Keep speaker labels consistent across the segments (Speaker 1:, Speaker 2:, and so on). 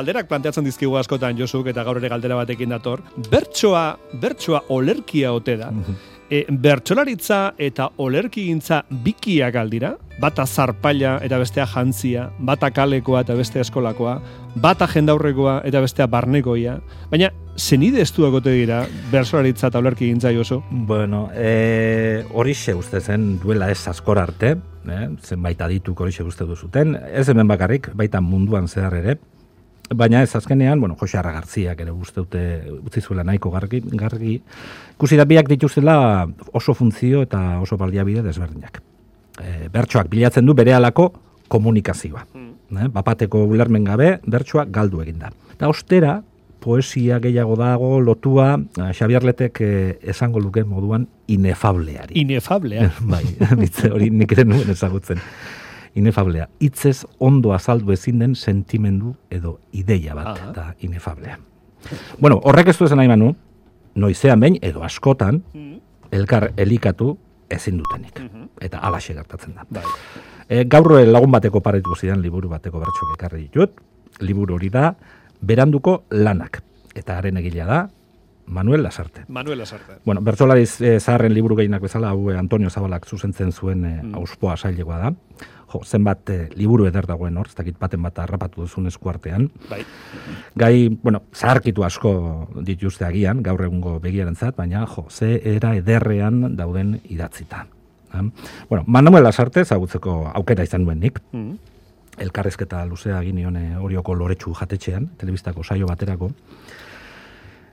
Speaker 1: galderak planteatzen dizkigu askotan Josuk eta gaur ere galdera batekin dator. Bertsoa, bertsoa olerkia ote da. E, bertsolaritza eta olerkigintza bikiak aldira, bata zarpaila eta bestea jantzia, bata kalekoa eta bestea eskolakoa, bata jendaurrekoa eta bestea barnekoia, baina zenide ez duakote dira bertsolaritza eta olerkigintza joso?
Speaker 2: Bueno, e, horixe uste zen duela ez askor arte, eh? zenbait adituk horixe uste duzuten, ez hemen bakarrik, baita munduan zehar ere, Baina ez azkenean, bueno, Jose Arra Garziak ere uste dute utzi zuela nahiko gargi, gargi. Ikusi da biak dituztela oso funtzio eta oso baliabide desberdinak. E, bertsoak bilatzen du bere alako komunikazioa. Mm. bapateko ulermen gabe, bertsoa galdu eginda. Eta ostera, poesia gehiago dago lotua eh, Xabier Letek eh, esango luke moduan inefableari.
Speaker 1: Inefableari.
Speaker 2: bai, hori nik ere nuen ezagutzen inefablea. Itzez ondo azaldu ezin den sentimendu edo ideia bat Aha. da inefablea. Bueno, horrek ez du esan nahi manu, noizean behin edo askotan, mm. elkar elikatu ezin dutenik. Mm Eta alaxe gertatzen da. Bai. E, gaur lagun bateko paretu zidan liburu bateko bertxok ekarri ditut. Liburu hori da, beranduko lanak. Eta haren egila da, Manuel Lasarte.
Speaker 1: Manuel Lasarte.
Speaker 2: Bueno, bertzolariz e, zaharren liburu gehienak bezala, hau Antonio Zabalak zuzentzen zuen e, auspoa sailegoa da jo, zenbat eh, liburu eder dagoen hor, ez dakit baten bat harrapatu duzun eskuartean. Bai. Gai, bueno, zaharkitu asko dituzte agian, gaur egungo begiaren zat, baina, jo, ze era ederrean dauden idatzita. Bueno, Manuel Lasarte zagutzeko aukera izan duen nik. Mm. Elkarrezketa luzea egin nion horioko loretsu jatetxean, telebistako saio baterako.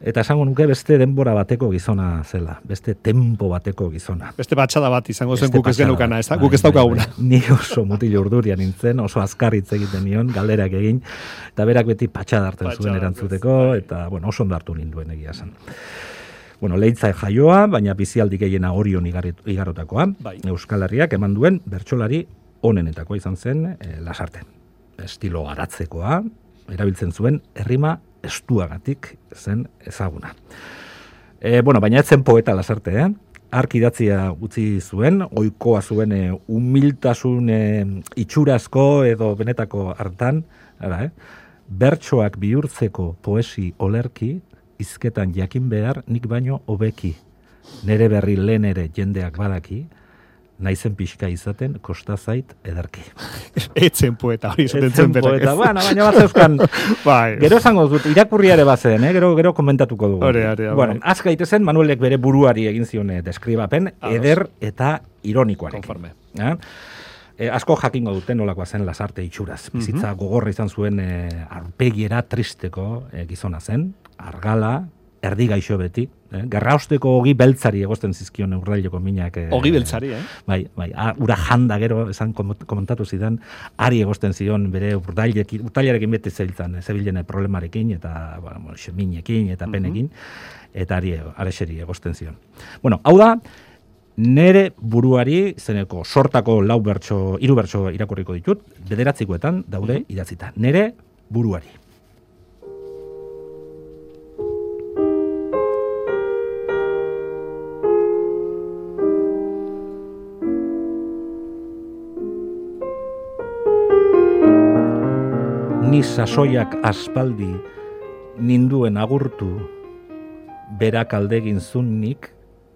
Speaker 2: Eta esango nuke beste denbora bateko gizona zela, beste tempo bateko gizona.
Speaker 1: Beste batxada bat izango zen guk ez genukana, ez da? Guk ez bai, daukaguna.
Speaker 2: Bai, bai. Ni oso mutil urduria nintzen, oso azkarritz egiten nion, galderak egin, eta berak beti patxada hartzen zuen erantzuteko, eta bueno, oso ondartu ninduen egia zen. Bueno, leitza jaioa, baina bizialdik gehiena orion igarotakoa, bai. Euskal Herriak eman duen bertsolari onenetakoa izan zen e, lasarte. Estilo aratzekoa, erabiltzen zuen, errima estuagatik zen ezaguna. E, bueno, baina etzen poeta lasarte, eh? Ark idatzia utzi zuen, oikoa zuen e, humiltasun e, itxurazko edo benetako hartan, ara, eh? bertsoak bihurtzeko poesi olerki, izketan jakin behar nik baino hobeki. Nere berri lehen ere jendeak badaki, naizen pixka izaten, kosta zait edarki.
Speaker 1: Etzen poeta hori Etzen
Speaker 2: poeta, bueno, baina bat zeuzkan. bai. Gero esango dut, irakurriare bazen, eh? gero, gero komentatuko dugu.
Speaker 1: Hore, hore,
Speaker 2: bueno, bai. azka itezen, Manuelek bere buruari egin zione deskribapen, eder eta ironikoarekin.
Speaker 1: Konforme.
Speaker 2: Eh? E, asko jakingo duten nolakoa zen lasarte itxuraz. Mhm. Bizitza gogorra izan zuen e, arpegiera tristeko e, gizona zen, argala, erdi gaixo beti, eh? gerrausteko ogi beltzari egosten zizkion urraileko minak.
Speaker 1: Eh, ogi beltzari, eh?
Speaker 2: Bai, bai, a, ura janda gero, esan komentatu zidan, ari egosten zion bere urtailekin, urtailearekin beti zebiltzan, eh, zebilen problemarekin, eta, bueno, xeminekin, eta mhm. penekin, eta ari, areseri egosten zion. Bueno, hau da, nere buruari, zeneko sortako lau bertso, iru bertso irakurriko ditut, bederatzikoetan daude mm idatzita. Nere buruari. Sasoiak aspaldi ninduen agurtu, berak aldegin zunnik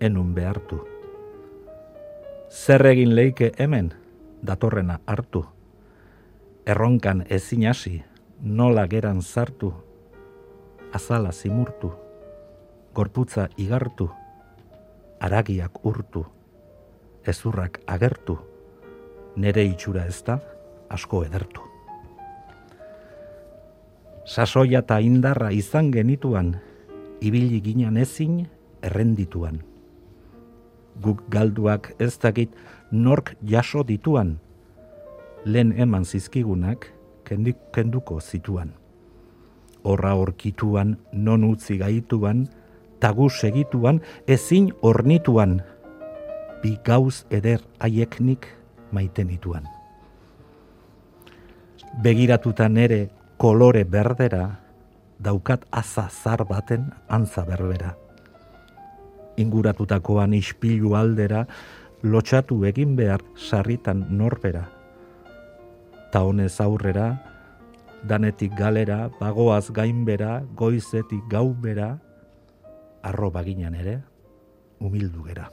Speaker 2: enun behartu. Zer egin leike hemen, datorrena hartu. Erronkan ezin hasi, nola geran zartu, azala zimurtu, gorputza igartu, aragiak urtu, ezurrak agertu, nere itxura ez da, asko edertu sasoia eta indarra izan genituan, ibili ginen ezin errendituan. Guk galduak ez dakit nork jaso dituan, lehen eman zizkigunak kendik, kenduko zituan. Horra horkituan, non utzi gaituan, tagu segituan, ezin ornituan, bi gauz eder haieknik maitenituan. Begiratutan ere kolore berdera daukat aza zar baten antza berbera. inguratutakoan ispilu aldera, lotxatu egin behar sarritan norbera. Ta honez aurrera, danetik galera, bagoaz gainbera, goizetik gaubera, arro baginan ere, humildu gera.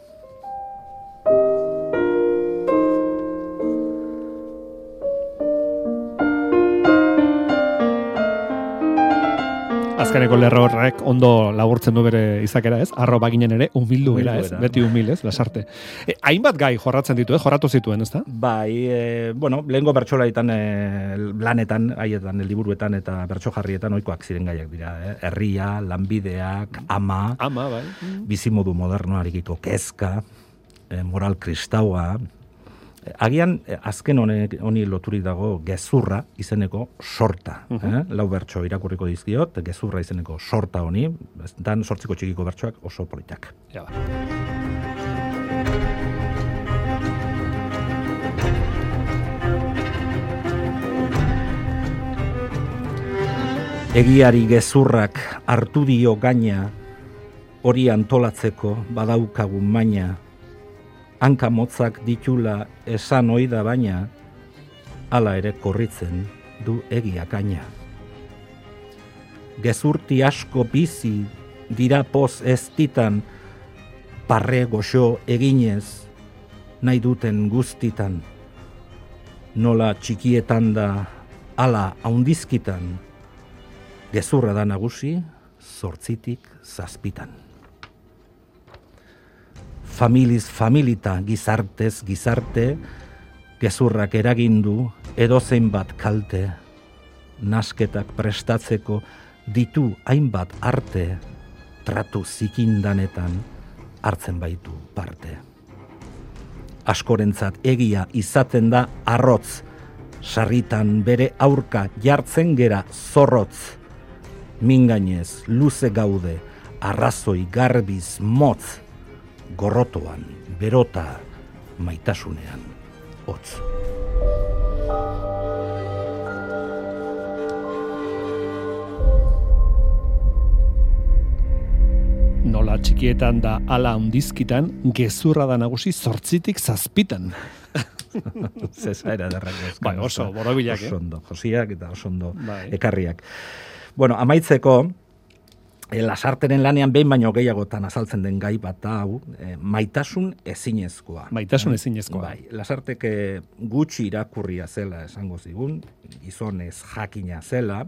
Speaker 1: Azkeneko lerro horrek ondo laburtzen du bere izakera, ez? Arro baginen ere humildu gera, ez? Beti humil, ez? Lasarte. E, hainbat gai jorratzen ditu, ez? Jorratu zituen, ez da?
Speaker 2: Bai, e, bueno, lehengo bertsolaitan e, lanetan, haietan, liburuetan eta bertso jarrietan oikoak ziren gaiak dira, eh? Herria, lanbideak, ama,
Speaker 1: ama bai.
Speaker 2: bizimodu modernoarikiko kezka, moral kristaua, Agian, eh, azken honek honi loturik dago gezurra izeneko sorta. Uh eh? Lau bertso irakurriko dizkiot, gezurra izeneko sorta honi, dan sortziko txikiko bertsoak oso politak. Ja, Egiari gezurrak hartu dio gaina, hori antolatzeko badaukagun maina, hanka motzak ditula esan oida baina, hala ere korritzen du egia kaina. Gezurti asko bizi dira poz ez ditan, parre goxo eginez, nahi duten guztitan, nola txikietan da, ala haundizkitan, gezurra da nagusi, zortzitik zazpitan familiz familita gizartez gizarte, gezurrak eragindu edozein bat kalte, nasketak prestatzeko ditu hainbat arte, tratu zikindanetan hartzen baitu parte. Askorentzat egia izaten da arrotz, sarritan bere aurka jartzen gera zorrotz, mingainez luze gaude, arrazoi garbiz motz, gorrotoan, berota, maitasunean, hotz.
Speaker 1: Nola txikietan da ala handizkitan, gezurra da nagusi zortzitik zazpitan.
Speaker 2: Zezaira derrak
Speaker 1: Bai, oso, borobilak,
Speaker 2: eh? Oso ondo, josiak eta oso ondo bai. ekarriak. Bueno, amaitzeko, lasarteren lanean behin baino gehiagotan azaltzen den gai bat da hau, e, maitasun ezinezkoa.
Speaker 1: Maitasun ezinezkoa.
Speaker 2: Bai, lasarteke gutxi irakurria zela esango zigun, gizonez jakina zela,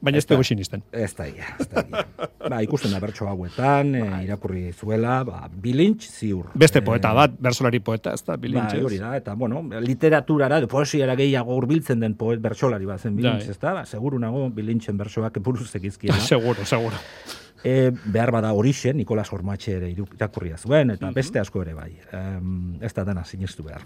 Speaker 1: Baina ez dugu sinisten.
Speaker 2: Ez da, ez da. ba, ikusten da bertso hauetan, e, irakurri zuela, ba, bilintx ziur.
Speaker 1: Beste poeta bat, bersolari poeta, ez da, bilintx.
Speaker 2: Ba, hori da, eta, bueno, literaturara, poesiara gehiago urbiltzen den poet bersolari bat zen bilintx, ez da, ba, seguru nago bilintxen bersoak buruzek izkiela.
Speaker 1: seguro, seguro
Speaker 2: e, behar bada horixe, Nikolas Hormatxe ere irakurria zuen, eta mhm. beste asko ere bai. Um, ez da dana sinistu behar.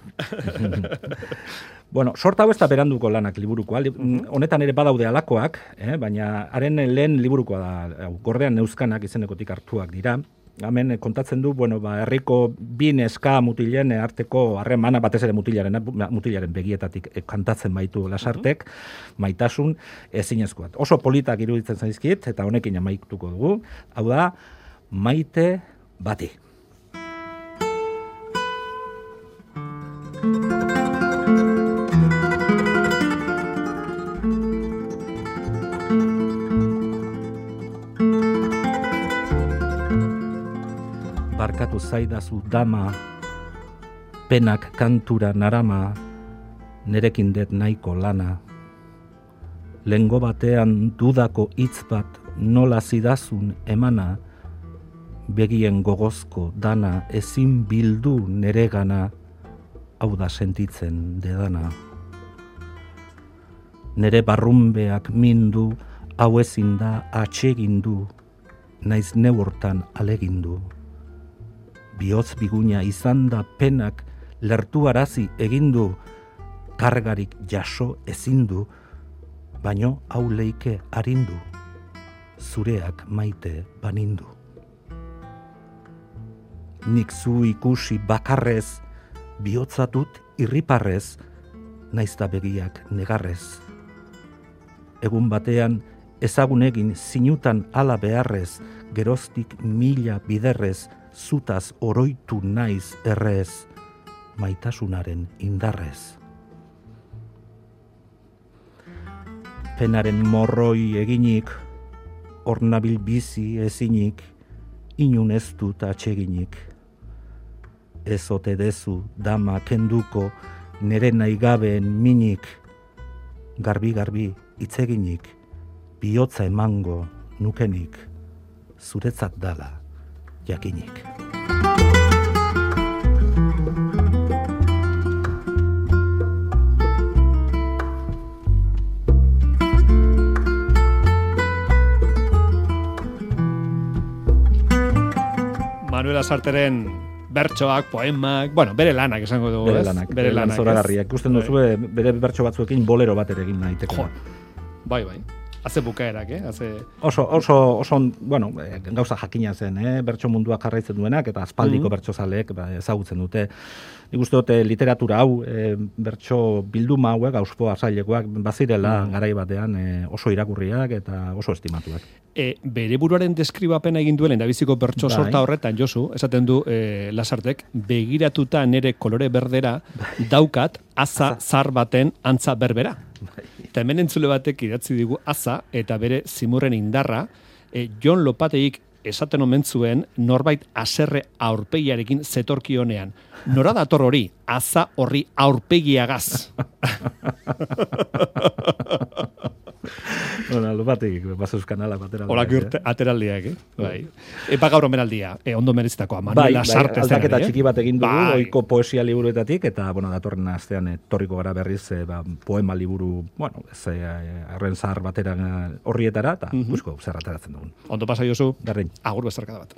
Speaker 2: bueno, sorta hau ez da beranduko lanak liburuko. Mhm. Honetan ere badaude alakoak, eh, baina haren lehen liburukoa da, gordean neuzkanak izenekotik hartuak dira hemen kontatzen du, bueno, ba, herriko bin eska mutilen arteko harremana batez ere mutilaren, mutilaren begietatik eh, kantatzen baitu lasartek, maitasun ezinezkoat. Oso politak iruditzen zaizkit, eta honekin amaituko dugu, hau da, maite bati. Barkatu zaidazu dama, penak kantura narama, nerekin det nahiko lana. Lengo batean dudako hitz bat nola zidazun emana, begien gogozko dana ezin bildu neregana, hau da sentitzen dedana. Nere barrumbeak mindu, hau ezin da atsegindu, naiz neurtan alegindu bihotz bigunia izan da penak lertu arazi egindu, kargarik jaso ezindu, baino hau leike harindu, zureak maite banindu. Nik zu ikusi bakarrez, bihotzatut irriparrez, naizta begiak negarrez. Egun batean, ezagunegin zinutan ala beharrez, geroztik mila biderrez, zutaz oroitu naiz errez, maitasunaren indarrez. Penaren morroi eginik, ornabil bizi ezinik, inun ez dut atseginik. Ez ote dezu dama kenduko, nere nahi gabeen minik, garbi-garbi itzeginik, bihotza emango nukenik, zuretzat dala jakinik.
Speaker 1: Manuela Sarteren bertsoak, poemak, bueno, bere lanak esango dugu,
Speaker 2: Bere
Speaker 1: ez?
Speaker 2: lanak,
Speaker 1: bere lanak.
Speaker 2: zoragarriak. Ikusten
Speaker 1: Bai.
Speaker 2: duzu, bere bertso batzuekin bolero bat ere egin nahiteko.
Speaker 1: Jo, bai, bai. Haze bukaerak, eh? Haze...
Speaker 2: Oso, oso, oso, bueno, eh, gauza jakina zen, eh? bertso mundua jarraitzen duenak, eta aspaldiko
Speaker 1: Mhm.
Speaker 2: bertso zaleek ba, ezagutzen dute. Nik uste dute literatura hau, eh, bertso bilduma hauek, auspo azailekoak, bazirela
Speaker 1: Mhm.
Speaker 2: garai batean eh, oso irakurriak eta oso estimatuak.
Speaker 1: E, bere buruaren deskribapena egin duelen dabiziko bertso
Speaker 2: Bai.
Speaker 1: sorta horretan, Josu, esaten du e, Lasartek, begiratuta nere kolore berdera daukat aza zar baten antza berbera. Eta hemen entzule batek idatzi digu aza eta bere zimurren indarra, e, Jon Lopateik esaten omen zuen norbait aserre aurpegiarekin zetorkionean. Nora dator hori, aza horri aurpegiagaz.
Speaker 2: bueno, lopatik, bazeuz kanala batera.
Speaker 1: Olak urte ateraldiak, eh? Bai. Epa gaur omenaldia, e, ondo merezitakoa,
Speaker 2: Bai,
Speaker 1: Manuela
Speaker 2: bai,
Speaker 1: Sartez
Speaker 2: aldaketa
Speaker 1: denari, eh?
Speaker 2: txiki bat egin dugu,
Speaker 1: Bai.
Speaker 2: oiko poesia liburuetatik, eta, bueno, datorren astean etorriko gara berriz, e, ba, poema liburu, bueno, ez, e, arren zahar batera eh, horrietara, eta, mm
Speaker 1: Mhm.
Speaker 2: busko, zer ateratzen dugun.
Speaker 1: Ondo pasa jozu,
Speaker 2: Berdin.
Speaker 1: agur bezarkada bat.